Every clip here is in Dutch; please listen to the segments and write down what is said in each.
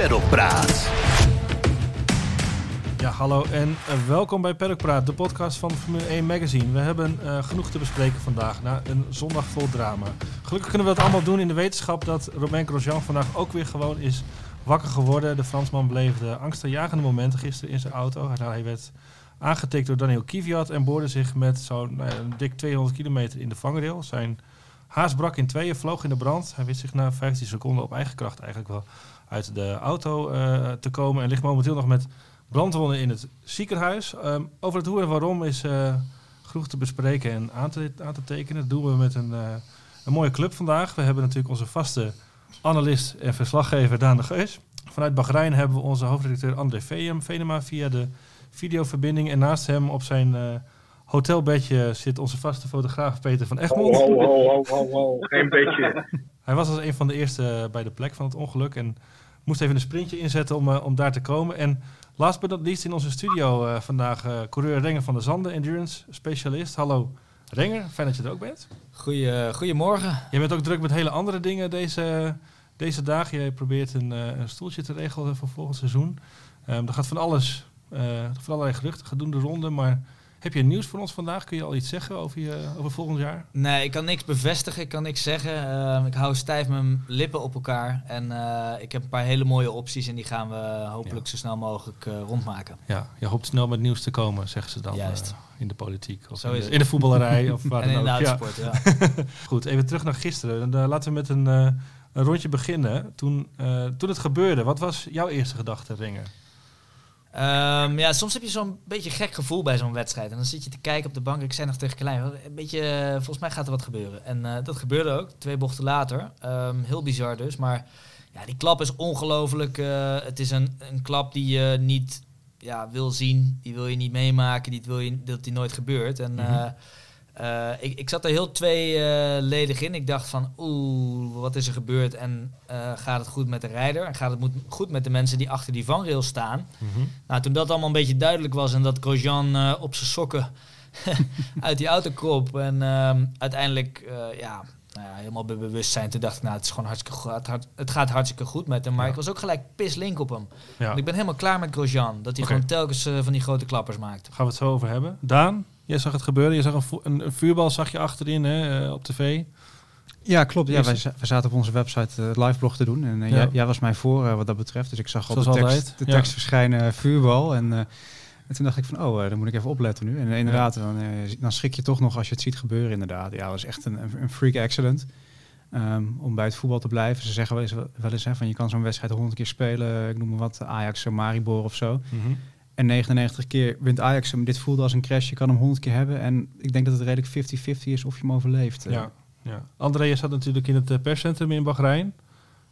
Paddock Praat. Ja, hallo en uh, welkom bij Paddock Praat, de podcast van Formule 1 Magazine. We hebben uh, genoeg te bespreken vandaag na een zondag vol drama. Gelukkig kunnen we dat allemaal doen in de wetenschap dat Romain Grosjean vandaag ook weer gewoon is wakker geworden. De Fransman bleef de angstaanjagende momenten gisteren in zijn auto. Hij werd aangetikt door Daniel Kvyat en boorde zich met zo'n nou dik 200 kilometer in de vangrail. Zijn haas brak in tweeën, vloog in de brand. Hij wist zich na 15 seconden op eigen kracht eigenlijk wel uit de auto uh, te komen en ligt momenteel nog met brandwonden in het ziekenhuis. Um, over het hoe en waarom is uh, genoeg te bespreken en aan te, aan te tekenen. Dat doen we met een, uh, een mooie club vandaag. We hebben natuurlijk onze vaste analist en verslaggever Daan de Geus. Vanuit Bahrein hebben we onze hoofdredacteur André Veem, Venema via de videoverbinding. En naast hem op zijn uh, hotelbedje zit onze vaste fotograaf Peter van Egmond. Ho, ho, ho, ho, ho. geen beetje. Hij was als een van de eerste bij de plek van het ongeluk en moest even een sprintje inzetten om, uh, om daar te komen. En last but not least in onze studio uh, vandaag uh, coureur Renger van der Zanden, endurance specialist. Hallo Renger, fijn dat je er ook bent. Goeie, goedemorgen. Je bent ook druk met hele andere dingen deze, deze dagen. Je probeert een, een stoeltje te regelen voor volgend seizoen. Um, er gaat van alles, van allerlei geruchten, de ronde, maar... Heb je nieuws voor ons vandaag? Kun je al iets zeggen over, je, over volgend jaar? Nee, ik kan niks bevestigen, ik kan niks zeggen. Uh, ik hou stijf mijn lippen op elkaar. En uh, ik heb een paar hele mooie opties en die gaan we hopelijk ja. zo snel mogelijk uh, rondmaken. Ja, je hoopt snel met nieuws te komen, zeggen ze dan. Juist. in de politiek of zo in, de, in de voetballerij of waar en dan in ook. de uitsport, ja. ja. Goed, even terug naar gisteren. Dan, laten we met een, een rondje beginnen. Toen, toen het gebeurde, wat was jouw eerste gedachte, Ringer? Um, ja, soms heb je zo'n beetje gek gevoel bij zo'n wedstrijd. En dan zit je te kijken op de bank. Ik zei nog tegen Klein, een beetje, volgens mij gaat er wat gebeuren. En uh, dat gebeurde ook, twee bochten later. Um, heel bizar dus, maar ja, die klap is ongelooflijk. Uh, het is een, een klap die je niet ja, wil zien, die wil je niet meemaken, die wil je dat die nooit gebeurt. En mm -hmm. Uh, uh, ik, ik zat er heel tweeledig uh, in. Ik dacht van, oeh, wat is er gebeurd? En uh, gaat het goed met de rijder? En gaat het goed met de mensen die achter die vangrail staan? Mm -hmm. Nou, toen dat allemaal een beetje duidelijk was en dat Grosjean op zijn sokken uit die auto kroop en uiteindelijk, ja, nou ja, helemaal bij bewustzijn. Toen dacht ik, nou, het is gewoon hartstikke goed. Het, het gaat hartstikke goed met hem. Maar ja. ik was ook gelijk pislink op hem. Ja. Want ik ben helemaal klaar met Grosjean. Dat hij okay. gewoon telkens van die grote klappers maakt. Gaan we het zo over hebben. Daan? Jij zag het gebeuren. Je zag een, een, een vuurbal zag je achterin hè, uh, op tv. Ja, klopt. Ja, wij, wij zaten op onze website uh, liveblog te doen. En uh, ja. jij, jij, was mij voor uh, wat dat betreft. Dus ik zag op de tekst, de tekst ja. verschijnen vuurbal. En, en, toen dacht ik van, oh, dan moet ik even opletten nu. En inderdaad, dan, dan, schrik je toch nog als je het ziet gebeuren inderdaad. Ja, dat was echt een, een freak accident. Um, om bij het voetbal te blijven. Ze zeggen wel eens, wel eens hè, van je kan zo'n wedstrijd honderd keer spelen. Ik noem maar wat, Ajax, Maribor of zo. -hmm. En 99 keer wint Ajax hem. Dit voelde als een crash. Je kan hem 100 keer hebben. En ik denk dat het redelijk 50-50 is of je hem overleeft. Ja, ja. André, je zat natuurlijk in het perscentrum in Bahrein.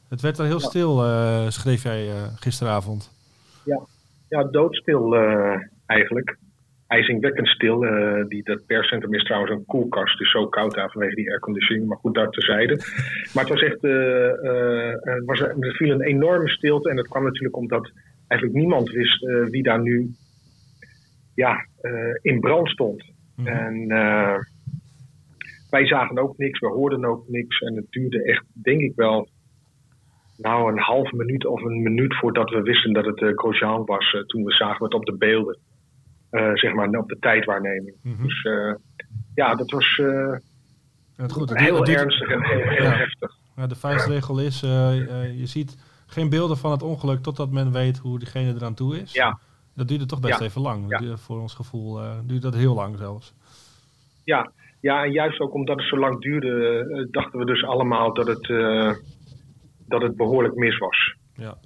Het werd er heel ja. stil, uh, schreef jij uh, gisteravond. Ja, ja doodstil uh, eigenlijk. IJzingwekkend stil. die, dat perscentrum is trouwens een koelkast. Het is zo koud daar vanwege die airconditioning. Maar goed, daar terzijde. Maar het was echt... er, was, er viel een enorme stilte. En dat kwam natuurlijk omdat eigenlijk niemand wist uh, wie daar nu ja, uh, in brand stond. Mm -hmm. En uh, wij zagen ook niks, we hoorden ook niks. En het duurde echt, denk ik wel, nou een half minuut of een minuut voordat we wisten dat het uh, Grosjean was. toen we zagen het op de beelden, zeg maar op de tijdwaarneming. Mm -hmm. Dus ja, dat was het goed, het heel ernstig en heel, heel ja. heftig. Ja, de vuistregel is, je ziet geen beelden van het ongeluk totdat men weet hoe diegene eraan toe is. Ja. Dat duurde toch best ja. even lang. Ja. Voor ons gevoel uh, duurde dat heel lang zelfs. Ja. ja, en juist ook omdat het zo lang duurde, uh, dachten we dus allemaal dat het, uh, dat het behoorlijk mis was. Ja.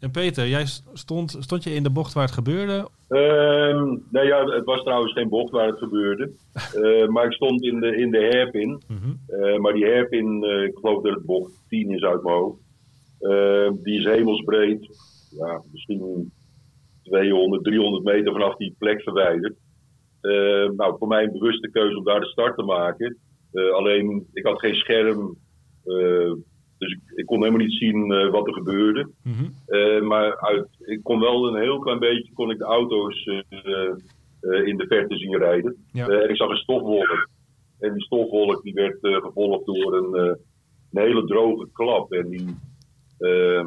En Peter, jij stond, stond je in de bocht waar het gebeurde? Um, nou ja, het was trouwens geen bocht waar het gebeurde. uh, maar ik stond in de, in de hairpin. Mm -hmm. uh, maar die hairpin, uh, ik geloof dat het bocht 10 is uit mijn hoofd. Uh, die is hemelsbreed. Ja, misschien 200, 300 meter vanaf die plek verwijderd. Uh, nou, voor mij een bewuste keuze om daar de start te maken. Uh, alleen, ik had geen scherm. dus ik, ik, kon helemaal niet zien wat er gebeurde. Mm -hmm. maar uit, ik kon wel een heel klein beetje kon ik de auto's in de verte zien rijden. Ja. en ik zag een stofwolk. En die stofwolk die werd gevolgd door een, een hele droge klap. En die,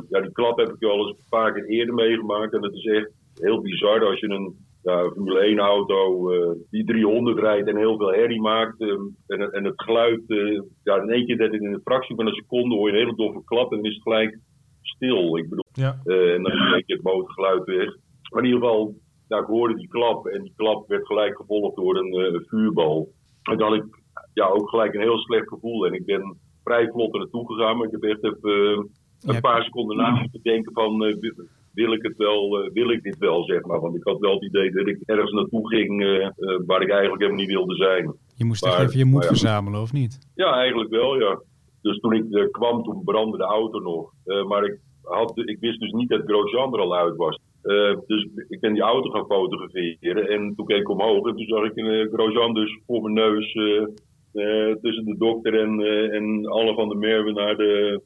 ja, die klap heb ik wel eens een paar keer eerder meegemaakt. En dat is echt heel bizar als je een ja, Formule 1 auto uh, die 300 rijdt en heel veel herrie maakt. Uh, en, en, het geluid, uh, ja, in één keer dat in een fractie van een seconde hoor je een hele doffe klap en dan is het gelijk stil. Ik bedoel, ja. en dan is in één keer het motorgeluid weg. Maar in ieder geval, ja, ik hoorde die klap en die klap werd gelijk gevolgd door een vuurbal. En dan had ik ja, ook gelijk een heel slecht gevoel en ik ben vrij vlot er naartoe gegaan, maar ik heb echt even een paar seconden na moeten denken van wil ik het wel, uh, wil ik dit wel, zeg maar. Want ik had wel het idee dat ik ergens naartoe ging uh, uh, waar ik eigenlijk helemaal niet wilde zijn. Je moest maar, even je moed ja. verzamelen, of niet? Ja, eigenlijk wel, ja. Dus toen ik kwam, toen brandde de auto nog. maar ik, had, ik wist dus niet dat Grosjean er al uit was. dus ik ben die auto gaan fotograferen en toen keek ik omhoog en toen zag ik een Grosjean dus voor mijn neus tussen de dokter en, en alle van de Merwe naar de,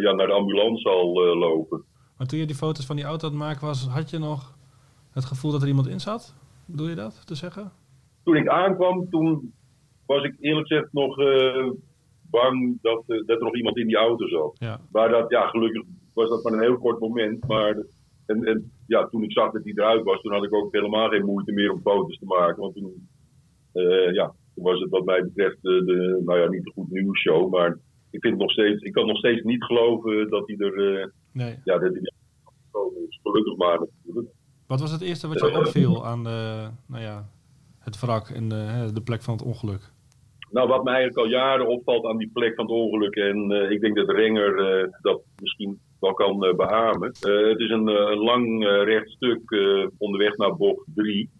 ja, naar de ambulance al lopen. Maar toen je die foto's van die auto aan het maken was, had je nog het gevoel dat er iemand in zat? Bedoel je dat te zeggen? Toen ik aankwam, toen was ik eerlijk gezegd nog uh, bang dat, dat er nog iemand in die auto zat. Ja. Maar dat, ja, gelukkig was dat maar een heel kort moment. Maar en, en, ja, toen ik zag dat hij eruit was, toen had ik ook helemaal geen moeite meer om foto's te maken. Want toen, uh, ja, toen was het wat mij betreft de, nou ja, niet een goed nieuwsshow, maar ik vind nog steeds, ik kan nog steeds niet geloven dat hij er, nee. ja, dat hij gekomen is. Gelukkig maar natuurlijk. Wat was het eerste wat je opviel aan de, nou ja, het wrak en de, de plek van het ongeluk? Nou, wat mij eigenlijk al jaren opvalt aan die plek van het ongeluk, en uh, ik denk dat Renger uh, dat misschien wel kan uh, beamen. het is een, een lang recht stuk onderweg naar bocht 3.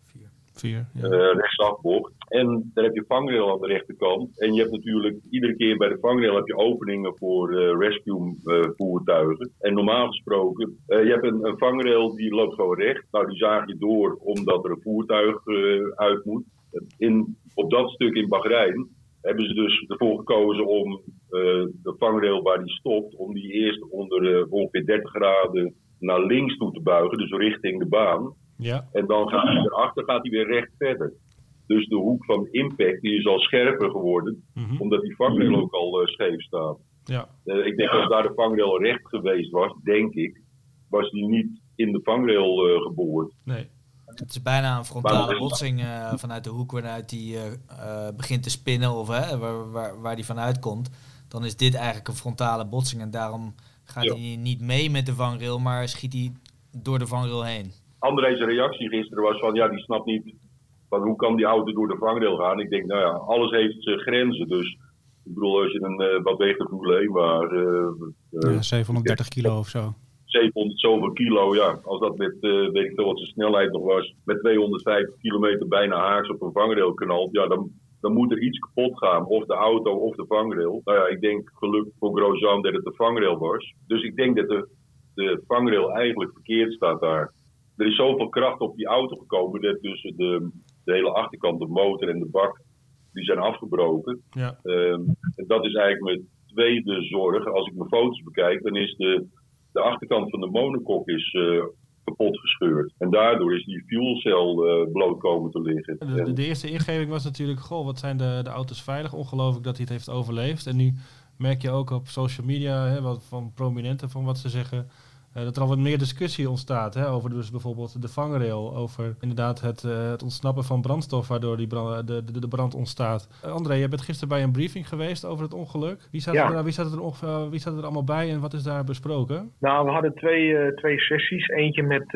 Vier, ja. uh, rechtsafbocht. En dan heb je vangrail aan de rechterkant. En je hebt natuurlijk iedere keer bij de vangrail heb je openingen voor uh, rescue uh, voertuigen. En normaal gesproken, je hebt een, een vangrail die loopt gewoon recht. Nou, die zaag je door omdat er een voertuig uit moet. In, op dat stuk in Bahrein hebben ze dus ervoor gekozen om de vangrail waar die stopt, om die eerst onder ongeveer 30 graden naar links toe te buigen, dus richting de baan. Ja. En dan gaat hij erachter gaat hij weer recht verder. Dus de hoek van impact die is al scherper geworden, mm -hmm. omdat die vangrail ook al uh, scheef staat. Ja. Uh, ik denk dat als daar de vangrail recht geweest was, denk ik, was die niet in de vangrail uh, geboord. Nee. Het is bijna een frontale botsing vanuit de hoek waaruit die begint te spinnen of hè, waar, waar, waar die vanuit komt. Dan is dit eigenlijk een frontale botsing en daarom gaat Ja. hij niet mee met de vangrail, maar schiet hij door de vangrail heen. André's reactie gisteren was van, ja, die snapt niet van hoe kan die auto door de vangrail gaan. Ik denk, nou ja, alles heeft zijn grenzen. Dus ik bedoel, als je een uh, wat weegt Formule 1, maar uh, Ja, 730 kilo of zo. 700 zoveel kilo, ja. Als dat met, uh, weet ik veel wat zijn snelheid nog was, met 250 kilometer bijna haaks op een vangrail knalt, ja, dan, dan moet er iets kapot gaan. Of de auto of de vangrail. Nou ja, ik denk gelukkig voor Grosjean dat het de vangrail was. Dus ik denk dat de, de vangrail eigenlijk verkeerd staat daar. Er is zoveel kracht op die auto gekomen dat dus de, de hele achterkant, de motor en de bak, die zijn afgebroken. Ja. Um, en dat is eigenlijk mijn tweede zorg. Als ik mijn foto's bekijk, dan is de, de achterkant van de monokok is, uh, kapot gescheurd. En daardoor is die fuelcel uh, bloot komen te liggen. De, de, de, eerste ingeving was natuurlijk, goh, wat zijn de, de auto's veilig? Ongelooflijk dat hij het heeft overleefd. En nu merk je ook op social media, hè, wat van prominenten, van wat ze zeggen... Uh, dat er al wat meer discussie ontstaat hè, over dus bijvoorbeeld de vangrail, over inderdaad het, uh, het ontsnappen van brandstof waardoor die brand, de, de, de, brand ontstaat. Uh, André, je bent gisteren bij een briefing geweest over het ongeluk. Wie zat, ja. er, wie zat, er, ongeveer, wie zat er allemaal bij en wat is daar besproken? Nou, we hadden twee, twee sessies. Eentje met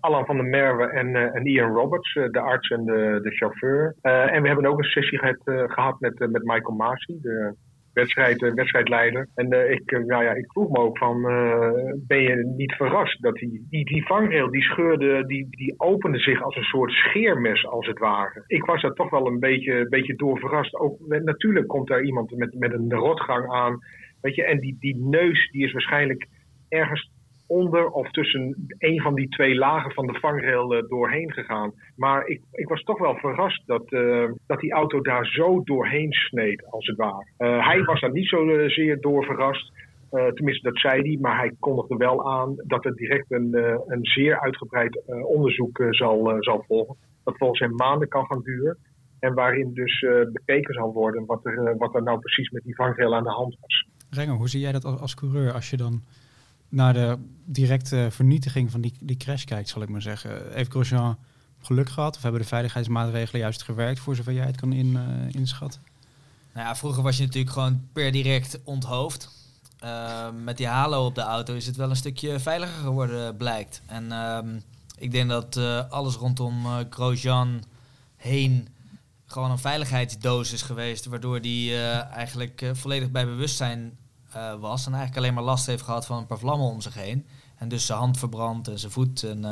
Alan van der Merwe en, en Ian Roberts, de arts en de, de chauffeur. en we hebben ook een sessie gehad, gehad met, met Michael Masi, de wedstrijd, uh, wedstrijdleider. En uh, ik, uh, nou ja, ik vroeg me ook van, ben je niet verrast dat die, die, die vangrail, die scheurde, die, die opende zich als een soort scheermes als het ware. Ik was daar toch wel een beetje, beetje door verrast. Ook, natuurlijk komt daar iemand met, met een rotgang aan, weet je, en die, die neus die is waarschijnlijk ergens onder of tussen een van die twee lagen van de vangrail uh, doorheen gegaan. Maar ik, ik was toch wel verrast dat, uh, dat die auto daar zo doorheen sneed, als het ware. Uh, hij was daar niet zozeer door verrast. tenminste, dat zei hij, maar hij kondigde wel aan dat er direct een, een zeer uitgebreid onderzoek zal, zal volgen. Dat volgens hem maanden kan gaan duren. En waarin dus bekeken zal worden wat er, wat er nou precies met die vangrail aan de hand was. Renger, hoe zie jij dat als, als coureur als je dan naar de directe vernietiging van die, die crash kijkt, zal ik maar zeggen? Heeft Grosjean geluk gehad of hebben de veiligheidsmaatregelen juist gewerkt voor zover jij het kan in, uh, inschatten? Nou ja, vroeger was je natuurlijk gewoon per direct onthoofd. Uh, met die halo op de auto is het wel een stukje veiliger geworden, blijkt. En uh, ik denk dat uh, alles rondom Grosjean heen gewoon een veiligheidsdoos is geweest, waardoor die eigenlijk volledig bij bewustzijn was en eigenlijk alleen maar last heeft gehad van een paar vlammen om zich heen. En dus zijn hand verbrand en zijn voet en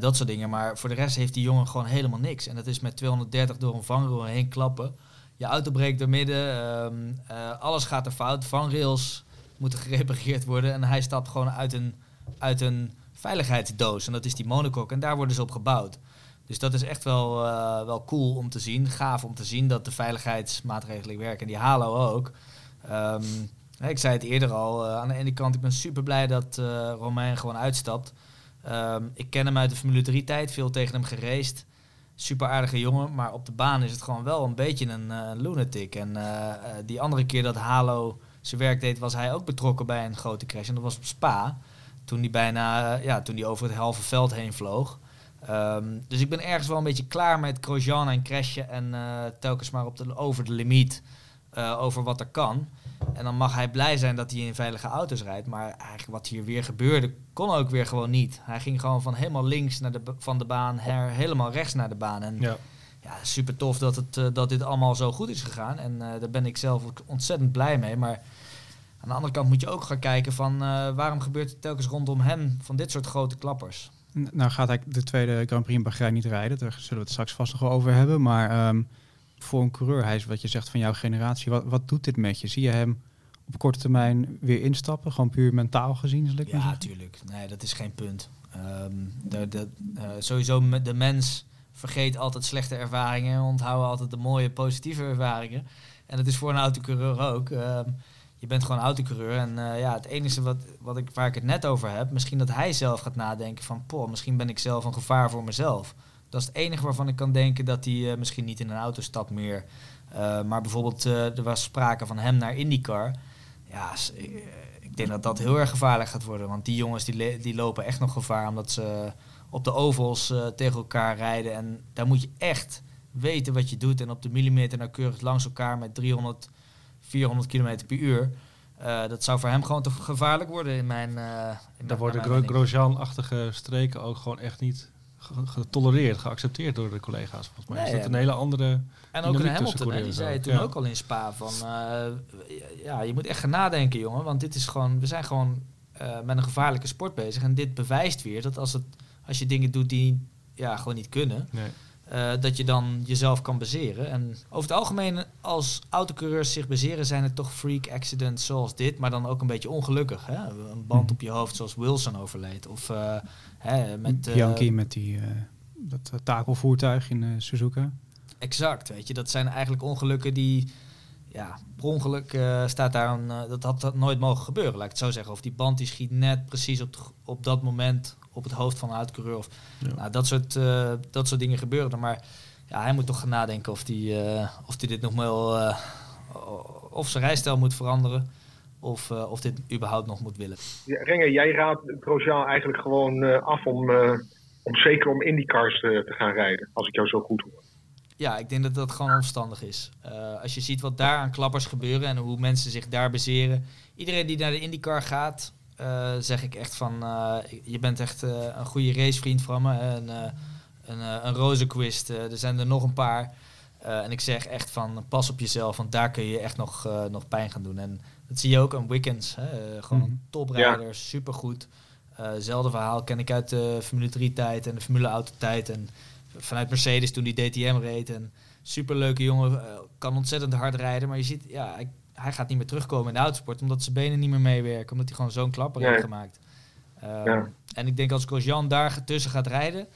dat soort dingen. Maar voor de rest heeft die jongen gewoon helemaal niks. En dat is met 230 door een vangrail heen klappen je auto breekt door midden, uh, alles gaat er fout, vanrails moeten gerepareerd worden en hij stapt gewoon uit een, uit een veiligheidsdoos en dat is die monocoque en daar worden ze op gebouwd. Dus dat is echt wel, wel cool om te zien, gaaf om te zien dat de veiligheidsmaatregelen werken en die Halo ook. Um, ik zei het eerder al, uh, aan de ene kant ik ben super blij dat Romain gewoon uitstapt. Um, ik ken hem uit de Formule 3 tijd, veel tegen hem gereisd super aardige jongen, maar op de baan is het gewoon wel een beetje een uh, lunatic. En die andere keer dat Halo zijn werk deed, was hij ook betrokken bij een grote crash. En dat was op Spa, toen hij bijna ja, toen hij over het halve veld heen vloog. Um, dus ik ben ergens wel een beetje klaar met Grosjean en crashen en telkens maar op de, over de limiet over wat er kan. En dan mag hij blij zijn dat hij in veilige auto's rijdt. Maar eigenlijk wat hier weer gebeurde, kon ook weer gewoon niet. Hij ging gewoon van helemaal links naar de, van de baan, her, helemaal rechts naar de baan. En ja, ja super tof dat, het, uh, dat dit allemaal zo goed is gegaan. En uh, daar ben ik zelf ook ontzettend blij mee. Maar aan de andere kant moet je ook gaan kijken van uh, waarom gebeurt het telkens rondom hem van dit soort grote klappers. Nou gaat hij de tweede Grand Prix in Bahrein niet rijden. Daar zullen we het straks vast nog over hebben. Maar um, voor een coureur, hij is wat je zegt van jouw generatie. Wat, wat doet dit met je? Zie je hem op korte termijn weer instappen? Gewoon puur mentaal gezien? Zal ik ja, natuurlijk. Nee, dat is geen punt. Um, de, de, uh, sowieso de mens vergeet altijd slechte ervaringen en onthouden altijd de mooie positieve ervaringen. En dat is voor een autocoureur ook. Um, je bent gewoon autocoureur en uh, ja, het enige wat, wat ik, waar ik het net over heb, misschien dat hij zelf gaat nadenken van, poh, misschien ben ik zelf een gevaar voor mezelf. Dat is het enige waarvan ik kan denken dat hij uh, misschien niet in een auto stapt meer. Uh, maar bijvoorbeeld, uh, er was sprake van hem naar IndyCar. Ja, ik denk dat dat heel erg gevaarlijk gaat worden. Want die jongens die, die lopen echt nog gevaar omdat ze op de ovals tegen elkaar rijden. En daar moet je echt weten wat je doet. En op de millimeter nauwkeurig langs elkaar met 300, 400 km per uur. Uh, dat zou voor hem gewoon te gevaarlijk worden in mijn. Uh, in Daar worden Gro Grosjean-achtige streken ook gewoon echt niet getolereerd, geaccepteerd door de collega's. Volgens mij nee, is dat een hele andere. En ook in Hamilton, hè, die zei toen ja. ook al in Spa van, uh, ja, je moet echt gaan nadenken, jongen, want dit is gewoon, we zijn gewoon uh, met een gevaarlijke sport bezig en dit bewijst weer dat als het, als je dingen doet die ja gewoon niet kunnen, nee. Uh, dat je dan jezelf kan baseren. En over het algemeen, als autocoureurs zich baseren, zijn het toch freak accidents zoals dit, maar dan ook een beetje ongelukkig. Hè? Een band mm. op je hoofd zoals Wilson overleed of Hè, met, Bianchi met die, uh, dat takelvoertuig in uh, Suzuka. Exact, weet je. Dat zijn eigenlijk ongelukken die... Ja, per ongeluk uh, staat daar een... dat had dat nooit mogen gebeuren, laat ik het zo zeggen. Of die band die schiet net precies op, op dat moment op het hoofd van een uitcoureur. Of, ja. nou, dat, soort, dat soort dingen gebeuren. Maar ja, hij moet toch gaan nadenken of hij die, of die dit nog wel... of zijn rijstijl moet veranderen of, uh, of dit überhaupt nog moet willen. Ja, Renger, jij raadt Grosjean eigenlijk gewoon uh, af om, uh, om zeker om IndyCars te, te gaan rijden, als ik jou zo goed hoor. Ja, ik denk dat dat gewoon onverstandig is. als je ziet wat daar aan klappers gebeuren en hoe mensen zich daar baseren. Iedereen die naar de IndyCar gaat, zeg ik echt van, je bent echt een goede racevriend van me. Een, een, een Rosenquist, er zijn er nog een paar. en ik zeg echt van, pas op jezelf, want daar kun je echt nog, nog pijn gaan doen. En dat zie je ook aan Wickens. Hè? Gewoon mm. toprijder, ja. supergoed. Uh, zelfde verhaal ken ik uit de Formule 3 tijd en de Formule Auto tijd. En vanuit Mercedes toen die DTM reed. En superleuke jongen, uh, kan ontzettend hard rijden. Maar je ziet, ja, hij, hij, gaat niet meer terugkomen in de autosport. Omdat zijn benen niet meer meewerken. Omdat hij gewoon zo'n klapper heeft gemaakt. Ja. En ik denk als Grosjean daar tussen gaat rijden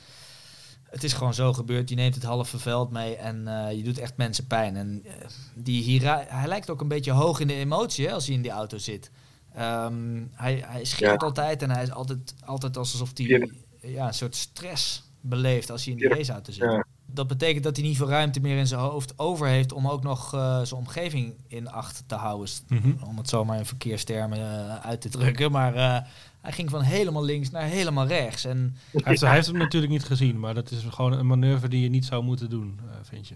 het is gewoon zo gebeurd. Je neemt het halve veld mee en uh, je doet echt mensen pijn. En uh, die hier, hij lijkt ook een beetje hoog in de emotie hè, als hij in die auto zit. Um, hij, hij ja. altijd en hij is altijd, altijd alsof hij ja. ja. een soort stress beleeft als hij in die raceauto zit. Ja. dat betekent dat hij niet veel ruimte meer in zijn hoofd over heeft om ook nog uh, zijn omgeving in acht te houden. Mm Om het zomaar in verkeerstermen uh, uit te drukken. Maar uh, hij ging van helemaal links naar helemaal rechts. En hij, heeft, hij heeft hem natuurlijk niet gezien, maar dat is gewoon een manoeuvre die je niet zou moeten doen, vind je?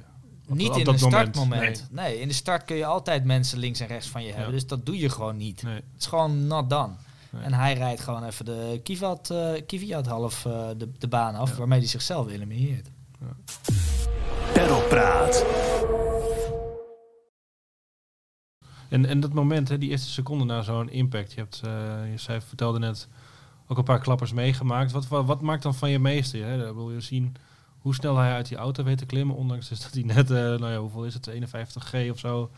Op, niet op in een startmoment. Nee. nee. in de start kun je altijd mensen links en rechts van je hebben. Ja. Dus dat doe je gewoon niet. Nee. Het is gewoon not done. Nee. En hij rijdt gewoon even de Kivat, uh, Kiviat half uh, de, de baan af, ja. waarmee hij zichzelf elimineert. Ja. Perlpraat. En, en dat moment, hè, die eerste seconde na zo'n impact. Je, hebt, uh, je zei, vertelde net ook een paar klappers meegemaakt. Wat, wat, wat maakt dan van je meester? Hè? Dat wil je zien hoe snel hij uit die auto weet te klimmen. Ondanks dus dat hij net, uh, nou ja, hoeveel is het, 51G of zo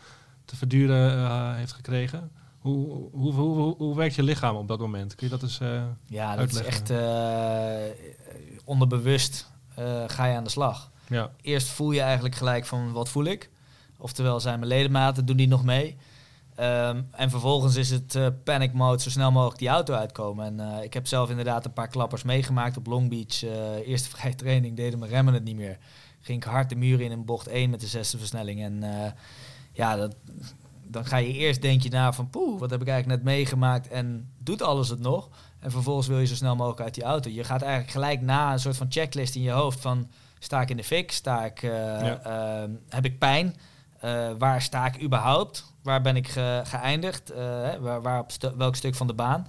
te verduren uh, heeft gekregen. Hoe, hoe, hoe, hoe, werkt je lichaam op dat moment? Kun je dat eens uh, Ja, dat uitleggen? is echt onderbewust ga je aan de slag. Ja. Eerst voel je eigenlijk gelijk van wat voel ik. Oftewel zijn mijn ledematen, doen die nog mee? Um, en vervolgens is het uh, panic mode, zo snel mogelijk die auto uitkomen. En uh, ik heb zelf inderdaad een paar klappers meegemaakt op Long Beach. Uh, eerste vrije training deden mijn remmen het niet meer. Ging ik hard de muur in in bocht 1 met de zesde versnelling. En ja, dat, dan ga je eerst denk je na van poeh, wat heb ik eigenlijk net meegemaakt en doet alles het nog? En vervolgens wil je zo snel mogelijk uit die auto. Je gaat eigenlijk gelijk na een soort van checklist in je hoofd van sta ik in de fik, sta ik, ja. Ehm, heb ik pijn, waar sta ik überhaupt? waar ben ik ge geëindigd? Uh, waar, waar op stu welk stuk van de baan?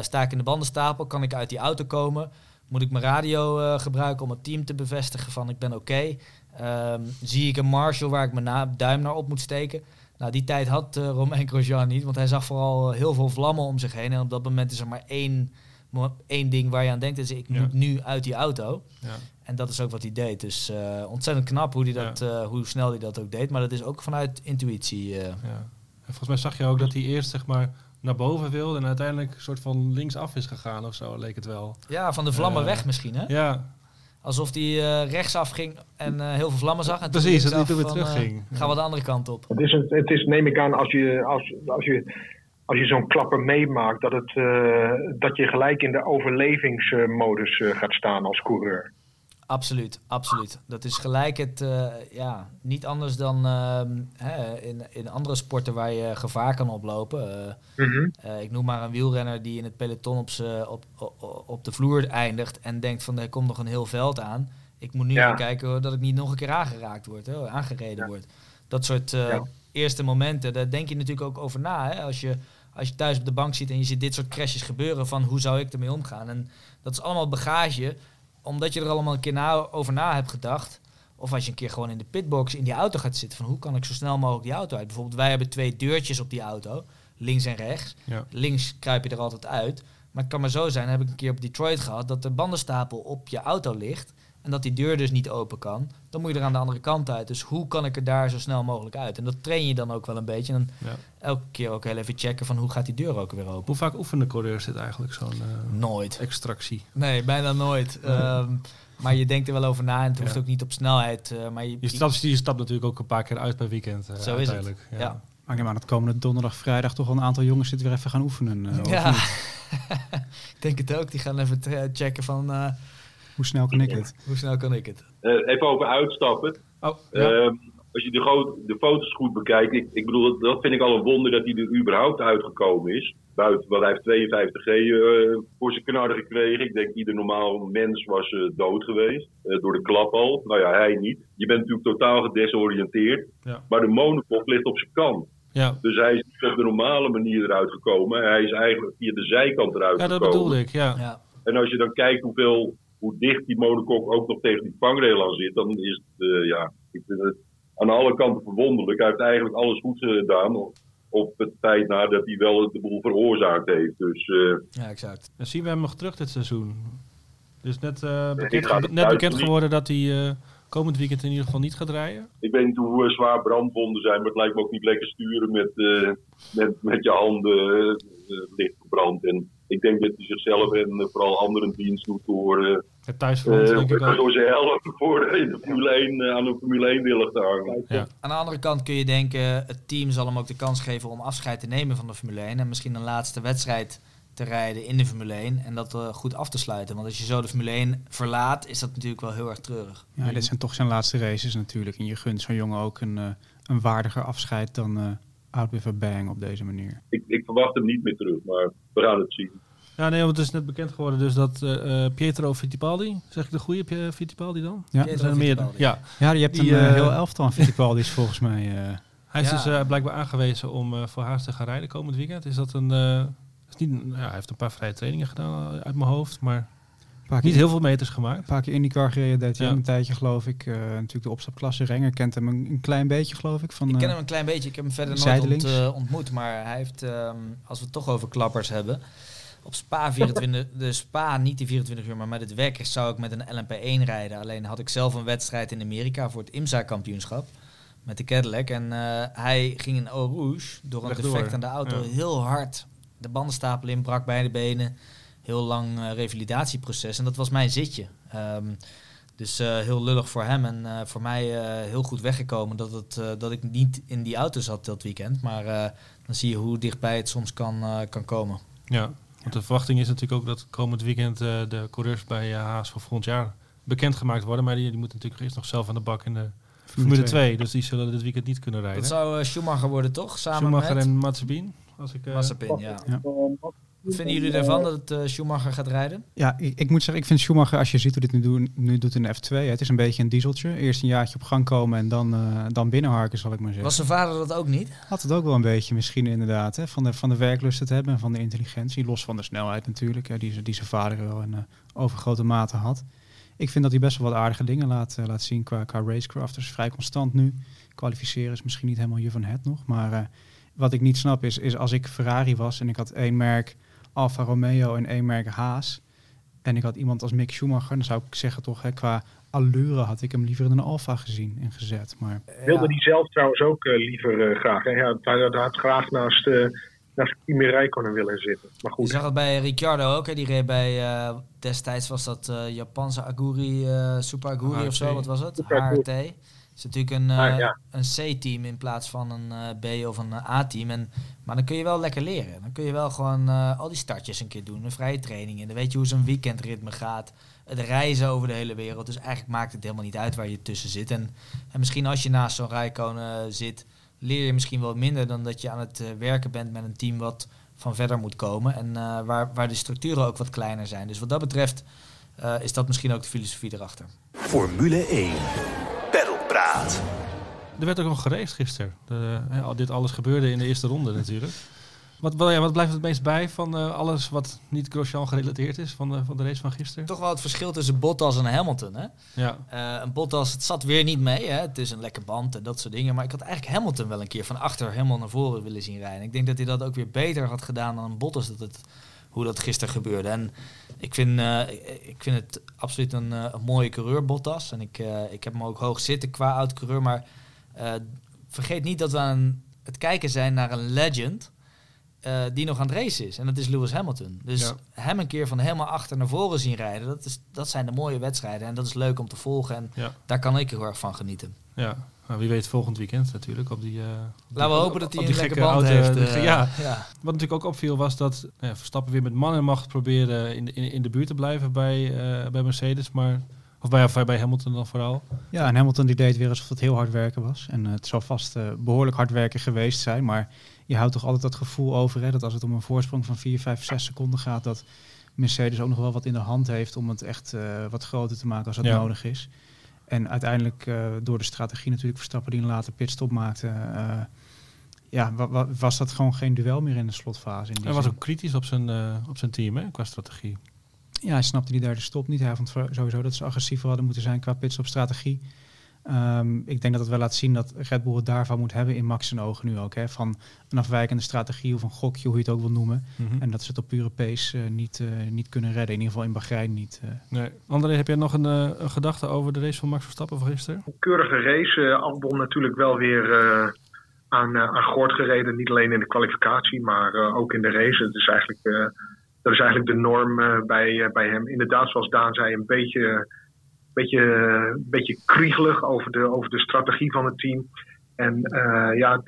Sta ik in de bandenstapel? Kan ik uit die auto komen? Moet ik mijn radio gebruiken om het team te bevestigen van ik ben oké? Okay? Um, zie ik een Marshall waar ik mijn duim naar op moet steken? Nou, die tijd had uh, Romain Grosjean niet, want hij zag vooral heel veel vlammen om zich heen. En op dat moment is er maar één, één ding waar je aan denkt, is ik ja. moet nu uit die auto. Ja. En dat is ook wat hij deed. Dus uh, ontzettend knap hoe, die dat, ja. uh, hoe snel hij dat ook deed. Maar dat is ook vanuit intuïtie. Ja. En volgens mij zag je ook dat hij eerst zeg maar naar boven wilde en uiteindelijk een soort van linksaf is gegaan of zo, leek het wel. Ja, van de vlammen weg misschien, hè? Ja. Alsof hij rechtsaf ging en heel veel vlammen zag. En Precies, dat hij toen weer terug ging. Gaan we de andere kant op. Het is, een, het is neem ik aan, als je, als, als je, als je zo'n klapper meemaakt, dat, het, dat je gelijk in de overlevingsmodus gaat staan als coureur. Absoluut, absoluut. Dat is gelijk het, uh, ja, niet anders dan uh, hè, in, in andere sporten waar je gevaar kan oplopen. Uh, mm -hmm. ik noem maar een wielrenner die in het peloton op, op, op, op de vloer eindigt en denkt van er komt nog een heel veld aan. Ik moet nu ja. kijken dat ik niet nog een keer aangeraakt word, hè, aangereden ja. word. Dat soort ja. eerste momenten, daar denk je natuurlijk ook over na. Hè, als, je, als je thuis op de bank zit en je ziet dit soort crashes gebeuren, van hoe zou ik ermee omgaan? En dat is allemaal bagage omdat je er allemaal een keer na, over na hebt gedacht. Of als je een keer gewoon in de pitbox in die auto gaat zitten. Van hoe kan ik zo snel mogelijk die auto uit? Bijvoorbeeld wij hebben twee deurtjes op die auto. Links en rechts. Ja. Links kruip je er altijd uit. Maar het kan maar zo zijn, heb ik een keer op Detroit gehad, dat de bandenstapel op je auto ligt. En dat die deur dus niet open kan. Dan moet je er aan de andere kant uit. Dus hoe kan ik er daar zo snel mogelijk uit? En dat train je dan ook wel een beetje. En dan ja. elke keer ook heel even checken van hoe gaat die deur ook weer open. Hoe vaak oefenen coureurs dit eigenlijk, zo'n uh, nooit. extractie? Nee, bijna nooit. Um, maar je denkt er wel over na en het hoeft ja. ook niet op snelheid. Uh, maar je, je, stapt, je stapt natuurlijk ook een paar keer uit per weekend. Uh, zo is het. Ja. ja. Maar ik aan het komende donderdag, vrijdag toch wel een aantal jongens dit weer even gaan oefenen. ja, ik denk het ook. Die gaan even checken van hoe snel kan ik het? Hoe snel kan ik het? Uh, even over uitstappen. Oh, ja. uh, als je de, de, foto's goed bekijkt, ik, ik bedoel, dat, dat, vind ik al een wonder dat hij er überhaupt uitgekomen is. Buiten, want hij heeft 52G uh, voor zijn knarren gekregen. Ik denk ieder normaal mens was uh, dood geweest. Uh, door de klap al. Nou ja, hij niet. Je bent natuurlijk totaal gedesoriënteerd. Ja. Maar de monocoque ligt op zijn kant. Ja. Dus hij is niet op de normale manier eruit gekomen. Hij is eigenlijk via de zijkant eruit ja, gekomen. Ja, dat bedoel ik, ja. ja. En als je dan kijkt hoeveel hoe dicht die monocoque ook nog tegen die vangrail aan zit, dan is het, uh, ja, ik vind het aan alle kanten verwonderlijk. Hij heeft eigenlijk alles goed gedaan op, het feit na dat hij wel de boel veroorzaakt heeft. Dus, uh, ja, exact. Dan zien we hem nog terug dit seizoen. Dus net, uh, bekend, net bekend geworden dat hij komend weekend in ieder geval niet gaat rijden? Ik weet niet hoe zwaar brandwonden zijn, maar het lijkt me ook niet lekker sturen met, met, met je handen licht verbrand. En ik denk dat hij zichzelf en vooral anderen dienst doet door, het thuisfront, uh, denk ik ook. door ze helpen voor in de Formule 1, uh, aan de Formule 1 willen te hangen. Ja. Aan de andere kant kun je denken, het team zal hem ook de kans geven om afscheid te nemen van de Formule 1 en misschien een laatste wedstrijd te rijden in de Formule 1 en dat uh, goed af te sluiten. Want als je zo de Formule 1 verlaat, is dat natuurlijk wel heel erg treurig. Ja, dit zijn toch zijn laatste races natuurlijk. En je gunt zo'n jongen ook een, uh, een waardiger afscheid dan uh, out with a bang op deze manier. Ik, ik, verwacht hem niet meer terug, maar we gaan het zien. Ja, nee, want het is net bekend geworden dus dat uh, Pietro Fittipaldi, zeg ik de goede Fittipaldi dan? Ja, er zijn meer. Ja. ja, je hebt Die, een uh, heel elftal aan Fittipaldi's volgens mij. Hij is Ja. dus uh, blijkbaar aangewezen om uh, voor Haas te gaan rijden komend weekend. Is dat een. Uh, is niet, ja, hij heeft een paar vrije trainingen gedaan uit mijn hoofd, maar paar niet heel veel meters gemaakt. Een paar keer IndyCar gereden, deed hij Ja. een tijdje geloof ik. Uh, natuurlijk de opstapklasse. Renger kent hem een, een klein beetje geloof ik. Van, Ik ken eh, hem een klein beetje, ik heb hem verder nooit ont, uh, ontmoet. Maar hij heeft, um, als we het toch over klappers hebben... Op Spa 24, de Spa niet die 24 uur, maar met het WEC zou ik met een LMP1 rijden. Alleen had ik zelf een wedstrijd in Amerika voor het IMSA-kampioenschap met de Cadillac. En uh, hij ging in Eau Rouge door een defect aan de auto Ja. heel hard de bandenstapel in, brak beide benen. Heel lang uh, revalidatieproces. En dat was mijn zitje. Um, dus uh, heel lullig voor hem en uh, voor mij heel goed weggekomen dat, het, dat ik niet in die auto zat dat weekend. Maar dan zie je hoe dichtbij het soms kan, kan komen. Ja, want de verwachting is natuurlijk ook dat komend weekend uh, de coureurs bij uh, Haas voor volgend jaar bekendgemaakt worden. Maar die, die moeten natuurlijk eerst nog zelf aan de bak in de Formule 2. Dus die zullen dit weekend niet kunnen rijden. Dat zou uh, Schumacher worden, toch? Samen Schumacher met... en Mazepin. Als ik, uh, Mazepin, ja. Ja. Wat vinden jullie ervan dat het uh, Schumacher gaat rijden? Ja, ik, ik, moet zeggen, ik vind Schumacher, als je ziet hoe dit nu, doen, nu doet in de F2, het is een beetje een dieseltje. Eerst een jaartje op gang komen en dan, uh, dan binnenharken, zal ik maar zeggen. Was zijn vader dat ook niet? Had het ook wel een beetje misschien inderdaad, hè, van, de, van de werklust het hebben en van de intelligentie. Los van de snelheid natuurlijk, hè, die, die zijn vader wel in uh, overgrote mate had. Ik vind dat hij best wel wat aardige dingen laat, laat zien qua, qua racecraft. Dus vrij constant nu. Kwalificeren is misschien niet helemaal je van het nog. Maar wat ik niet snap is, is als ik Ferrari was en ik had één merk Alfa Romeo en één merk Haas. En ik had iemand als Mick Schumacher, dan zou ik zeggen toch, hè, qua allure had ik hem liever in een Alfa gezien en gezet. Maar, Wilde hij zelf trouwens ook uh, liever uh, graag. Hè? Ja, hij had graag naast, uh, naast Kimi Räikkönen willen zitten. Maar goed. Je zag het bij Ricciardo ook. Hè? Die reed bij, uh, destijds was dat uh, Japanse Aguri, Super Aguri HRT. of zo, wat was het? HRT. Is natuurlijk een, Ah, ja. een C-team in plaats van een uh, B of een A-team. En, maar dan kun je wel lekker leren. Dan kun je wel gewoon uh, al die startjes een keer doen, een vrije training. En dan weet je hoe zo'n weekendritme gaat. Het reizen over de hele wereld. Dus eigenlijk maakt het helemaal niet uit waar je tussen zit. En, en misschien als je naast zo'n Rijkonen zit, leer je misschien wel minder dan dat je aan het uh, werken bent met een team wat van verder moet komen. En uh, waar, waar de structuren ook wat kleiner zijn. Dus wat dat betreft uh, is dat misschien ook de filosofie erachter. Formule 1. Er werd ook nog gereisd gisteren. De, hè, dit alles gebeurde in de eerste ronde natuurlijk. Wat, wat, ja, wat blijft het meest bij van uh, alles wat niet Grosjean gerelateerd is van de, van de race van gisteren? Toch wel het verschil tussen Bottas en Hamilton. Hè? Ja. Uh, een Bottas, het zat weer niet mee. Hè? Het is een lekke band en dat soort dingen. Maar ik had eigenlijk Hamilton wel een keer van achter helemaal naar voren willen zien rijden. Ik denk dat hij dat ook weer beter had gedaan dan een Bottas. Dat het, hoe dat gisteren gebeurde. En ik vind, uh, ik vind het absoluut een, uh, een mooie coureur, Bottas. En ik, uh, ik heb hem ook hoog zitten qua oud-coureur. Maar vergeet niet dat we aan het kijken zijn naar een legend... Die nog aan het racen is. En dat is Lewis Hamilton. Dus ja. hem een keer van helemaal achter naar voren zien rijden... Dat, is, dat zijn de mooie wedstrijden. En dat is leuk om te volgen. En ja. daar kan ik heel erg van genieten. Ja, nou, wie weet volgend weekend natuurlijk. Op die, uh, Laten we hopen dat hij een die gekke band auto, heeft. Uh, Uh, ja. ja. Wat natuurlijk ook opviel was dat uh, Verstappen weer met man en macht probeerde in de, in, in de buurt te blijven bij, bij Mercedes. Maar of bij, of bij Hamilton dan vooral. Ja, en Hamilton die deed weer alsof het heel hard werken was. En uh, het zal vast uh, behoorlijk hard werken geweest zijn. Maar je houdt toch altijd dat gevoel over hè, dat als het om een voorsprong van 4, 5, 6 seconden gaat, dat Mercedes ook nog wel wat in de hand heeft om het echt uh, wat groter te maken als dat ja. nodig is. En uiteindelijk door de strategie natuurlijk Verstappen die een later pitstop maakte, ja, wa wa was dat gewoon geen duel meer in de slotfase. In Hij was ook kritisch op zijn, op zijn team hè, qua strategie. Ja, hij snapte die derde stop niet. Hij vond sowieso dat ze agressiever hadden moeten zijn qua pitstop-strategie. Um, ik denk dat het wel laat zien dat Red Bull het daarvan moet hebben in Max zijn ogen nu ook. Hè? Van een afwijkende strategie of een gokje, hoe je het ook wil noemen. Mhm. Mm -hmm. En dat ze het op pure pace uh, niet, uh, niet kunnen redden. In ieder geval in Bahrein niet. Uh. Nee. André, heb jij nog een, uh, een, gedachte over de race van Max Verstappen van gisteren? Een keurige race. Uh, Albon natuurlijk wel weer uh, aan, aan Gort gereden. Niet alleen in de kwalificatie, maar uh, ook in de race. Het is eigenlijk dat is eigenlijk de norm uh, bij, uh, bij hem. Inderdaad, zoals Daan zei, een beetje, beetje, uh, beetje kriegelig over de, over de strategie van het team. En ja,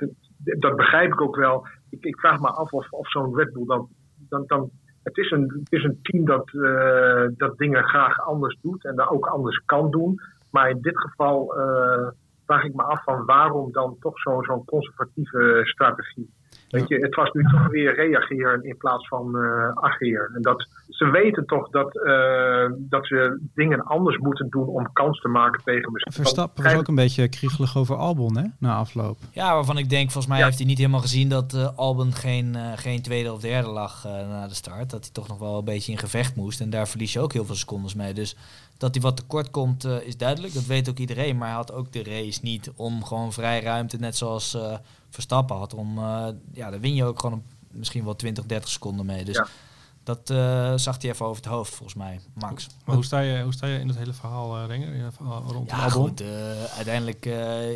dat begrijp ik ook wel. Ik, ik vraag me af of, of zo'n Red Bull dan, dan, dan het is een, het is een team dat, eh, dat dingen graag anders doet en dat ook anders kan doen. Maar in dit geval uh, vraag ik me af van waarom dan toch zo'n zo'n conservatieve strategie. Weet je, het was nu toch weer reageren in plaats van uh, ageren. En dat, ze weten toch dat, uh, dat ze dingen anders moeten doen om kans te maken tegen mezelf. Verstappen was ook een beetje kriegelig over Albon, hè, na afloop. Ja, waarvan ik denk, volgens mij ja. heeft hij niet helemaal gezien dat uh, Albon geen, geen tweede of derde lag na de start. Dat hij toch nog wel een beetje in gevecht moest. En daar verlies je ook heel veel secondes mee. Dus dat hij wat tekort komt is duidelijk. Dat weet ook iedereen. Maar hij had ook de race niet om gewoon vrij ruimte, net zoals Verstappen had. Om, uh, ja, daar win je ook gewoon misschien wel 20, 30 seconden mee. Dus ja. dat uh, zag hij even over het hoofd, volgens mij, Max. Maar hoe sta je, hoe sta je in het hele verhaal, uh, Renger? Ja, rond ja, goed. uiteindelijk,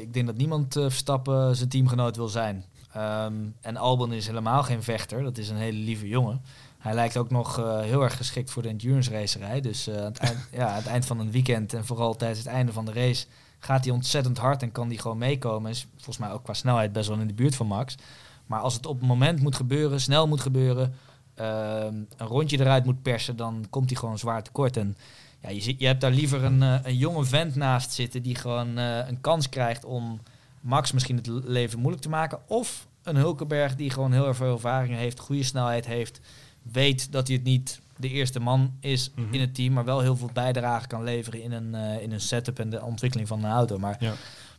ik denk dat niemand Verstappen zijn teamgenoot wil zijn. Um, en Albon is helemaal geen vechter. Dat is een hele lieve jongen. Hij lijkt ook nog uh, heel erg geschikt voor de endurance racerij. Dus uh, aan, het eind, ja, aan het eind van een weekend en vooral tijdens het einde van de race gaat hij ontzettend hard en kan die gewoon meekomen. Is volgens mij ook qua snelheid best wel in de buurt van Max. Maar als het op het moment moet gebeuren, snel moet gebeuren, uh, een rondje eruit moet persen, dan komt hij gewoon zwaar tekort. En ja, je, je hebt daar liever een, uh, een jonge vent naast zitten die gewoon een kans krijgt om Max misschien het leven moeilijk te maken. Of een Hulkenberg die gewoon heel erg veel ervaring heeft, goede snelheid heeft, weet dat hij het niet de eerste man is mm -hmm. in het team, maar wel heel veel bijdrage kan leveren in een, uh, in een setup en de ontwikkeling van een auto. Maar ja,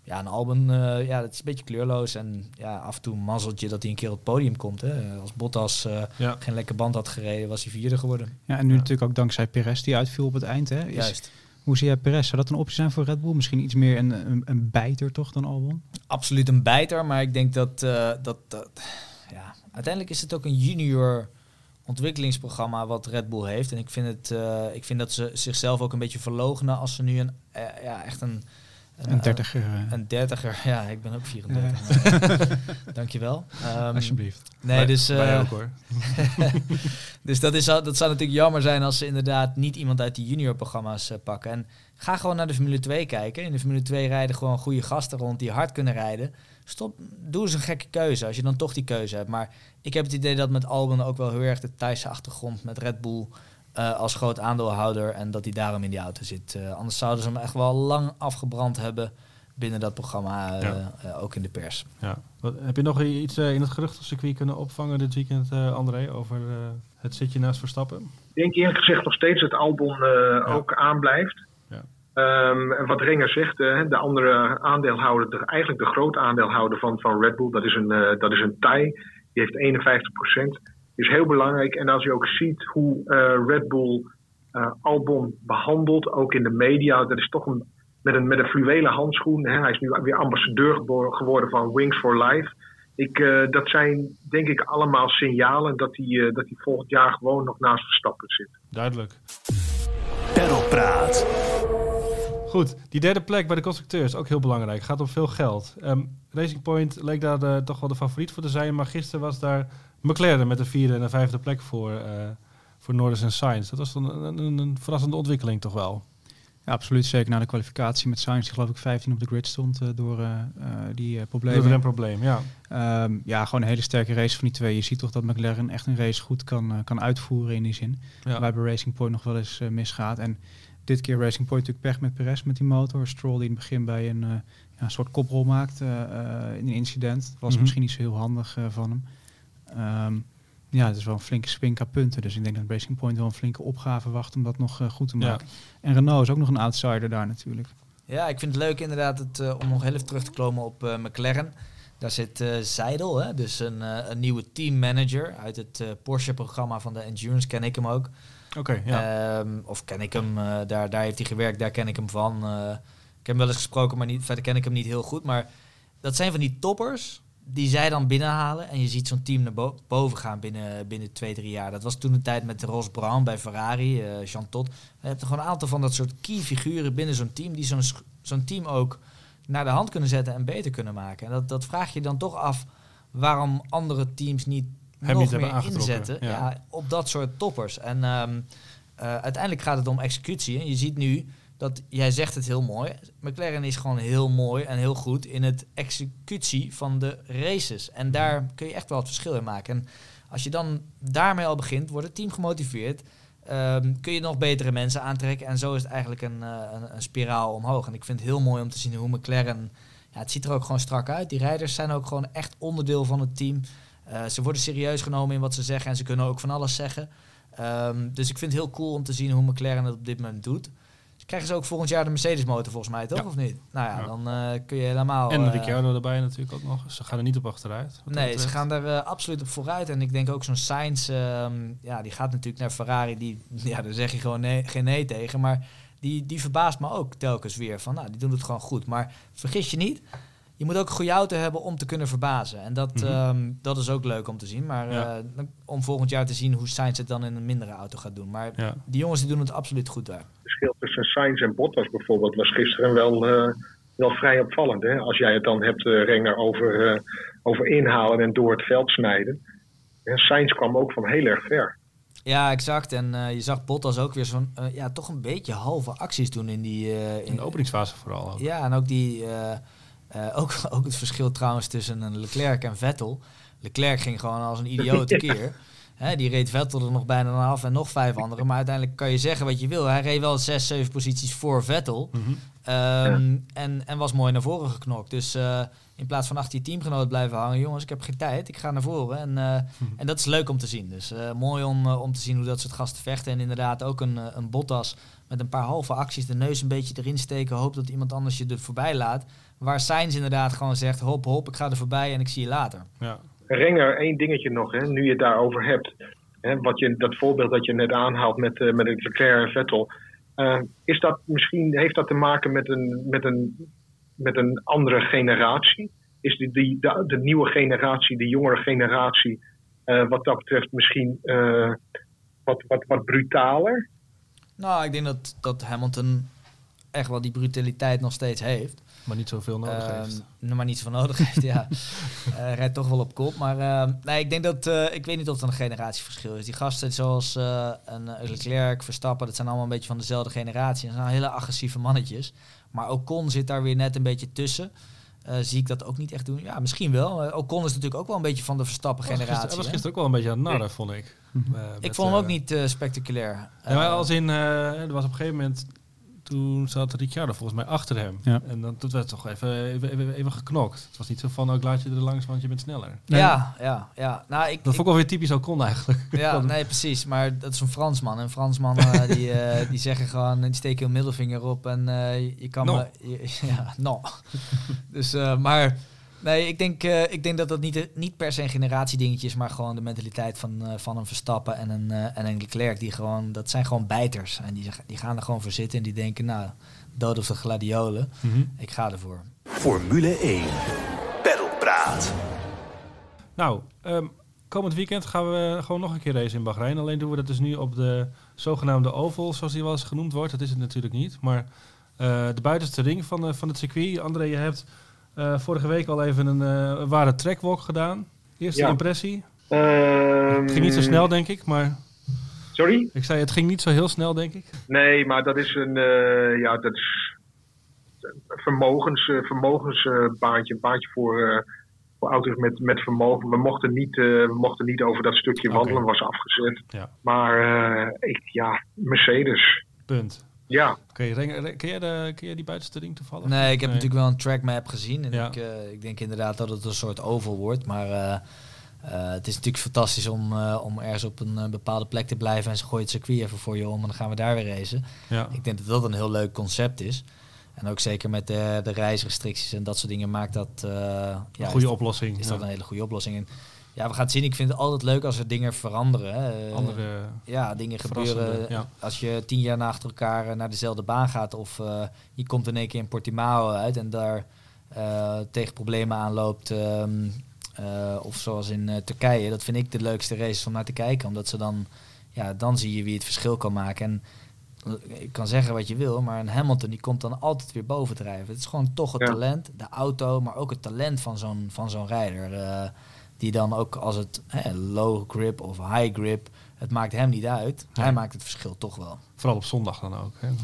ja een album, uh, ja, dat is een beetje kleurloos. En ja, af en toe mazzeltje dat hij een keer op het podium komt. Hè. Als Bottas uh, ja. geen lekker band had gereden, was hij vierde geworden. Ja, en nu ja. natuurlijk ook dankzij Perez die uitviel op het eind. Hè. Is, Juist. Hoe zie jij Perez? Zou dat een optie zijn voor Red Bull? Misschien iets meer een, een, een bijter toch dan Albon? Absoluut een bijter, maar ik denk dat, dat, dat ja, uiteindelijk is het ook een junior ontwikkelingsprogramma wat Red Bull heeft. En ik vind, het, uh, ik vind dat ze zichzelf ook een beetje verlogenen als ze nu een, uh, ja, echt een... Een, een dertiger. Uh, een dertiger, ja, ik ben ook 34. Dankjewel. Um, Alsjeblieft. Nee, dus... Wij ook hoor. dus dat, is, dat zou natuurlijk jammer zijn als ze inderdaad niet iemand uit die juniorprogramma's pakken. En ga gewoon naar de Formule 2 kijken. In de Formule 2 rijden gewoon goede gasten rond die hard kunnen rijden. Stop, doe eens een gekke keuze als je dan toch die keuze hebt. Maar ik heb het idee dat met Albon ook wel heel erg de Thaise achtergrond met Red Bull uh, als groot aandeelhouder en dat hij daarom in die auto zit. Uh, anders zouden ze hem echt wel lang afgebrand hebben binnen dat programma, uh, ja. ook in de pers. Ja. Wat, heb je nog iets in het geruchtencircuit kunnen opvangen dit weekend, André, over het zitje naast Verstappen? Ik denk eerlijk gezegd nog steeds dat Albon ja. ook aanblijft. Um, en wat Renger zegt, uh, de andere aandeelhouder, de, eigenlijk de grote aandeelhouder van, van Red Bull, dat is een, uh, dat is een Thai. Die heeft 51%. Is heel belangrijk. En als je ook ziet hoe uh, Red Bull Albon behandelt, ook in de media, dat is toch een, met, een, met een fluwelen handschoen. Hè. Hij is nu weer ambassadeur geworden van Wings for Life. Ik, dat zijn denk ik allemaal signalen dat hij, dat hij volgend jaar gewoon nog naast Verstappen zit. Duidelijk. Perlpraat. Goed, die derde plek bij de constructeurs, ook heel belangrijk. Gaat om veel geld. Um, Racing Point leek daar de, toch wel de favoriet voor te zijn. Maar gisteren was daar McLaren met de vierde en de vijfde plek voor, uh, voor Norris en Sainz. Dat was een, een, een, verrassende ontwikkeling toch wel. Ja, absoluut. Zeker na de kwalificatie met Sainz, die geloof ik 15 op de grid stond uh, door uh, die problemen. Door een probleem, ja. Um, ja, gewoon een hele sterke race van die twee. Je ziet toch dat McLaren echt een race goed kan, kan uitvoeren in die zin. Ja. Waar bij Racing Point nog wel eens misgaat. En dit keer Racing Point natuurlijk pech met Perez met die motor. Stroll die in het begin bij een, uh, ja, een soort koprol maakt uh, uh, in een incident. Dat was mm -hmm. misschien niet zo heel handig van hem. Um, ja, het is wel een flinke spin qua punten. Dus ik denk dat Racing Point wel een flinke opgave wacht om dat nog goed te maken. Ja. En Renault is ook nog een outsider daar natuurlijk. Ja, ik vind het leuk inderdaad het, om nog heel even terug te komen op McLaren. Daar zit uh, Seidel, hè? dus een, uh, een nieuwe teammanager uit het uh, Porsche-programma van de Endurance, ken ik hem ook. Oké, ja. um, of ken ik hem, uh, daar, daar heeft hij gewerkt, daar ken ik hem van. Uh, ik heb hem wel eens gesproken, maar niet, verder ken ik hem niet heel goed. Maar dat zijn van die toppers die zij dan binnenhalen. En je ziet zo'n team naar bo boven gaan binnen, binnen twee, drie jaar. Dat was toen een tijd met Ross Brown bij Ferrari, uh, Jean Todt. Je hebt gewoon een aantal van dat soort key figuren binnen zo'n team... die zo'n zo'n team ook naar de hand kunnen zetten en beter kunnen maken. En dat, dat vraag je dan toch af waarom andere teams niet Hem nog meer inzetten ja. ja. op dat soort toppers. En um, uh, uiteindelijk gaat het om executie. En je ziet nu dat, jij zegt het heel mooi, McLaren is gewoon heel mooi en heel goed in het executie van de races. En daar kun je echt wel het verschil in maken. En Als je dan daarmee al begint, wordt het team gemotiveerd. Ehm, kun je nog betere mensen aantrekken. En zo is het eigenlijk een, uh, een, een, spiraal omhoog. En ik vind het heel mooi om te zien hoe McLaren... Ja, het ziet er ook gewoon strak uit. Die rijders zijn ook gewoon echt onderdeel van het team. Uh, ze worden serieus genomen in wat ze zeggen. En ze kunnen ook van alles zeggen. Um, dus ik vind het heel cool om te zien hoe McLaren het op dit moment doet krijgen ze ook volgend jaar de Mercedes motor volgens mij, toch? Of niet? Nou ja, dan uh, kun je helemaal... En uh, Ricciardo erbij natuurlijk ook nog. Ze gaan er niet op achteruit. Nee, ze gaan er uh, absoluut op vooruit. En ik denk ook zo'n Sainz, ehm, ja, die gaat natuurlijk naar Ferrari. Die, ja, daar zeg je gewoon nee, geen nee tegen. Maar die, die verbaast me ook telkens weer. Van, nou, die doen het gewoon goed. Maar vergis je niet, je moet ook een goede auto hebben om te kunnen verbazen. En dat, mm -hmm. dat is ook leuk om te zien. Maar ja. uh, om volgend jaar te zien hoe Sainz het dan in een mindere auto gaat doen. Maar ja. die jongens die doen het absoluut goed daar. Het verschil tussen Sainz en Bottas bijvoorbeeld was gisteren wel, uh, wel vrij opvallend. Hè? Als jij het dan hebt, uh, Renger, over, over inhalen en door het veld snijden. En Sainz kwam ook van heel erg ver. Ja, exact. En uh, je zag Bottas ook weer zo'n, uh, ja, toch een beetje halve acties doen in die... Uh, in de openingsfase vooral ook. Ja, en ook die... Uh, ook, ook het verschil trouwens tussen een Leclerc en Vettel. Leclerc ging gewoon als een idioot keer. Hè, die reed Vettel er nog bijna af en nog vijf anderen. Maar uiteindelijk kan je zeggen wat je wil. Hij reed wel zes, zeven posities voor Vettel. Mm -hmm. um, ja. en, en was mooi naar voren geknokt. Dus uh, in plaats van achter je teamgenoot blijven hangen. Jongens, ik heb geen tijd. Ik ga naar voren. En, uh, mm -hmm. en dat is leuk om te zien. Dus mooi om, om te zien hoe dat soort gasten vechten. En inderdaad ook een, een Bottas met een paar halve acties. De neus een beetje erin steken. Hoop dat iemand anders je er voorbij laat. Waar Sainz inderdaad gewoon zegt, hop hop, ik ga er voorbij en ik zie je later. Ja. Renger, één dingetje nog, hè, nu je het daarover hebt. Hè, wat je, dat voorbeeld dat je net aanhaalt met, uh, met Leclerc en Vettel. Uh, is dat misschien, heeft dat te maken met een, met een, met een andere generatie? Is die, die, de, de nieuwe generatie, de jongere generatie, uh, wat dat betreft misschien wat, wat, wat brutaler? Nou, ik denk dat, dat Hamilton echt wel die brutaliteit nog steeds heeft. Maar niet zoveel nodig uh, heeft. Maar niet zoveel nodig heeft, ja. uh, rijdt toch wel op kop. Maar uh, nee, ik denk dat... Uh, ik weet niet of het een generatieverschil is. Die gasten zoals een Leclerc, Verstappen... dat zijn allemaal een beetje van dezelfde generatie. Dat zijn hele agressieve mannetjes. Maar Ocon zit daar weer net een beetje tussen. zie ik dat ook niet echt doen? Ja, misschien wel. Ocon is natuurlijk ook wel een beetje van de Verstappen-generatie. Dat was gisteren ook wel een beetje aan narren, vond ik. ik vond hem ook niet spectaculair. Ja, maar als in... er was op een gegeven moment toen zat Ricciardo volgens mij achter hem. Ja. En dan toen werd toch even, even, even, even, geknokt. Het was niet zo van, ook laat je er langs, want je bent sneller. Nee. Ja, ja, ja. Nou, ik, dat vond ik wel weer typisch Ocon eigenlijk. Ja, nee, precies. Maar dat is een Fransman. En Fransmannen uh, die, uh, die zeggen gewoon, die steken een middelvinger op en uh, je kan no. me... Je, ja, no. dus, maar... Nee, ik denk, uh, ik denk dat dat niet, niet per se een generatiedingetje is, maar gewoon de mentaliteit van, uh, van een Verstappen en een, uh, en een Leclerc. Die gewoon, dat zijn gewoon bijters. En die, die gaan er gewoon voor zitten en die denken, nou, dood of de gladiolen. Mm -hmm. Ik ga ervoor. Formule 1. Pedalpraat. Nou, um, komend weekend gaan we gewoon nog een keer racen in Bahrein. Alleen doen we dat dus nu op de zogenaamde oval, zoals die wel eens genoemd wordt. Dat is het natuurlijk niet. Maar de buitenste ring van, van het circuit. André, je hebt... Uh, vorige week al even een uh, ware trackwalk gedaan. Eerste ja. impressie? Um, het ging niet zo snel, denk ik, maar... Sorry? Ik zei, het ging niet zo heel snel, denk ik. Nee, maar dat is een... Uh, ja, dat is vermogens, vermogensbaantje. Een baantje voor, voor auto's met, met vermogen. We mochten, niet, we mochten niet over dat stukje okay. wandelen, was afgezet. Ja. Maar ik, ja, Mercedes. Punt. Ja. Okay, ken, jij de, ken jij die buitenste ring toevallig? Nee, ik heb nee. natuurlijk wel een trackmap gezien. En ja. ik, uh, ik denk inderdaad dat het een soort oval wordt. Maar uh, uh, het is natuurlijk fantastisch om, om ergens op een bepaalde plek te blijven. En ze gooien het circuit even voor je om en dan gaan we daar weer racen. Ja. Ik denk dat dat een heel leuk concept is. En ook zeker met de, de reisrestricties en dat soort dingen maakt dat... ja, een goede is oplossing. Dat, is dat een hele goede oplossing. En, ja, we gaan het zien. Ik vind het altijd leuk als er dingen veranderen. Hè. Andere ja, dingen gebeuren. Ja. Als je tien jaar na achter elkaar naar dezelfde baan gaat... of uh, je komt in één keer in Portimao uit... en daar uh, tegen problemen aanloopt... Um, uh, of zoals in Turkije. Dat vind ik de leukste races om naar te kijken. Omdat ze dan... Ja, dan zie je wie het verschil kan maken. En ik kan zeggen wat je wil, maar een Hamilton die komt dan altijd weer bovendrijven. Het is gewoon toch het ja. talent, de auto, maar ook het talent van zo'n van zo'n rijder. Die dan ook als het hè, low grip of high grip, het maakt hem niet uit. Ja. Hij maakt het verschil toch wel. Vooral op zondag dan ook. Hè? Ja.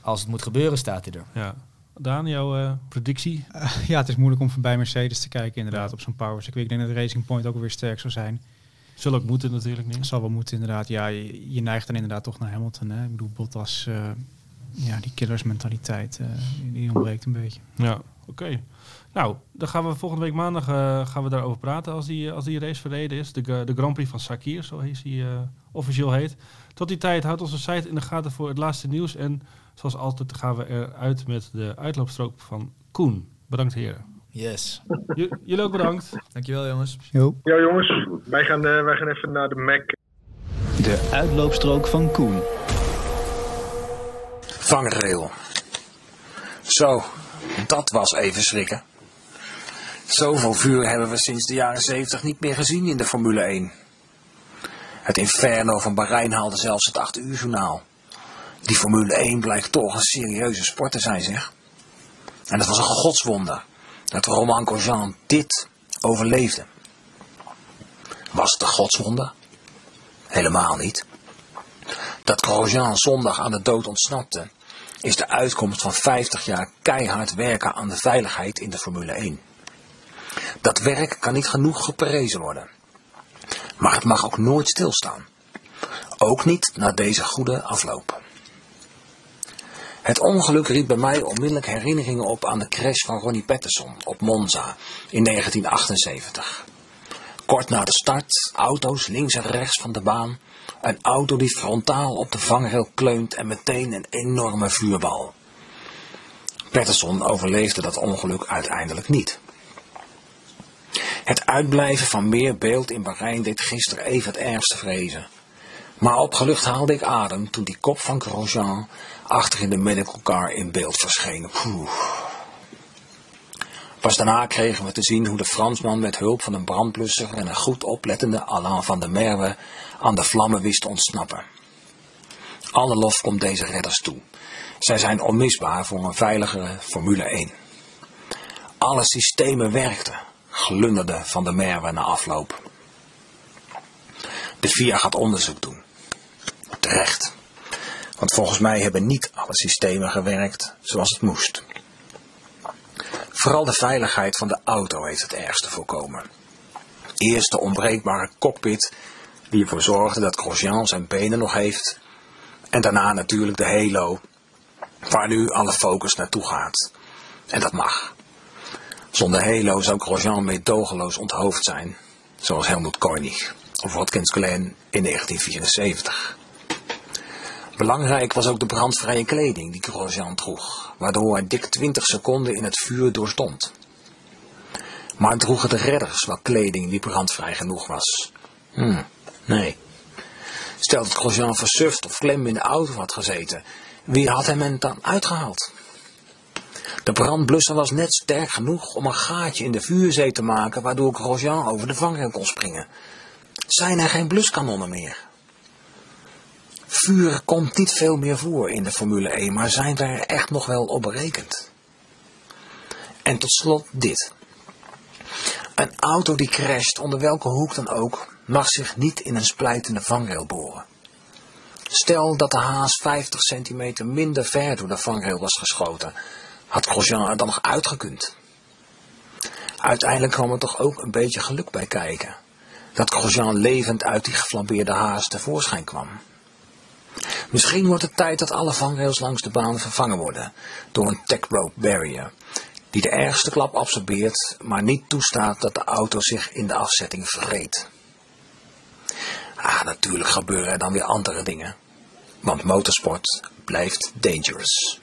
Als het moet gebeuren, staat hij er. Ja. Daan, jouw uh, predictie? Uh, ja, het is moeilijk om voorbij Mercedes te kijken inderdaad ja. op zo'n power circuit. Ik denk dat de Racing Point ook weer sterk zou zijn. Zullen ook moeten natuurlijk niet. Zal wel moeten inderdaad. Ja, je, je neigt dan inderdaad toch naar Hamilton. Hè? Ik bedoel, Bottas, uh, ja, die killersmentaliteit, uh, die ontbreekt een beetje. Ja, oké. Nou, dan gaan we volgende week maandag uh, gaan we daarover praten als die, als die race verreden is. De, de Grand Prix van Sakir, zo heet hij officieel heet. Tot die tijd houdt onze site in de gaten voor het laatste nieuws. En zoals altijd gaan we eruit met de uitloopstrook van Koen. Bedankt heren. Yes. jullie ook bedankt. Dankjewel jongens. Jo. Ja jongens, wij gaan, uh, wij gaan even naar de Mac. De uitloopstrook van Koen. Vangrail. Zo, dat was even schrikken. Zoveel vuur hebben we sinds de jaren 70 niet meer gezien in de Formule 1. Het inferno van Bahrein haalde zelfs het 8 uur journaal. Die Formule 1 blijkt toch een serieuze sport te zijn, zeg. En het was een godswonder dat Romain Grosjean dit overleefde. Was het een godswonder? Helemaal niet. Dat Grosjean zondag aan de dood ontsnapte, is de uitkomst van 50 jaar keihard werken aan de veiligheid in de Formule 1. Dat werk kan niet genoeg geprezen worden. Maar het mag ook nooit stilstaan. Ook niet na deze goede afloop. Het ongeluk riep bij mij onmiddellijk herinneringen op aan de crash van Ronnie Patterson op Monza in 1978. Kort na de start, auto's links en rechts van de baan, een auto die frontaal op de vangrail kleunt en meteen een enorme vuurbal. Patterson overleefde dat ongeluk uiteindelijk niet. Het uitblijven van meer beeld in Bahrein deed gisteren even het ergste vrezen. Maar opgelucht haalde ik adem toen die kop van Grosjean achter in de medical car in beeld verscheen. Pas daarna kregen we te zien hoe de Fransman met hulp van een brandblusser en een goed oplettende Alain van der Merwe aan de vlammen wist te ontsnappen. Alle lof komt deze redders toe. Zij zijn onmisbaar voor een veiligere Formule 1. Alle systemen werkten, glunderde van der Merwe na afloop. De VIA gaat onderzoek doen. Terecht. Want volgens mij hebben niet alle systemen gewerkt zoals het moest. Vooral de veiligheid van de auto heeft het ergste voorkomen. Eerst de onbreekbare cockpit die ervoor zorgde dat Grosjean zijn benen nog heeft. En daarna natuurlijk de halo waar nu alle focus naartoe gaat. En dat mag. Zonder halo zou Grosjean meedogenloos onthoofd zijn, zoals Helmut Koenig of Watkins Glen in 1974. Belangrijk was ook de brandvrije kleding die Grosjean droeg, waardoor hij dik 20 seconden in het vuur doorstond. Maar droegen de redders wel kleding die brandvrij genoeg was? Hm, nee. Stel dat Grosjean versuft of klem in de auto had gezeten, wie had hem dan uitgehaald? De brandblusser was net sterk genoeg om een gaatje in de vuurzee te maken, waardoor Grosjean over de vangrail kon springen. Zijn er geen bluskanonnen meer? Vuur komt niet veel meer voor in de Formule 1, maar zijn er echt nog wel op berekend? En tot slot dit. Een auto die crasht, onder welke hoek dan ook, mag zich niet in een splijtende vangrail boren. Stel dat de haas 50 centimeter minder ver door de vangrail was geschoten, had Grosjean er dan nog uitgekund. Uiteindelijk kwam er toch ook een beetje geluk bij kijken. Dat Grosjean levend uit die geflambeerde haas tevoorschijn kwam. Misschien wordt het tijd dat alle vangrails langs de baan vervangen worden door een tech rope barrier, die de ergste klap absorbeert, maar niet toestaat dat de auto zich in de afzetting vreet. Ah, natuurlijk gebeuren er dan weer andere dingen, want motorsport blijft dangerous.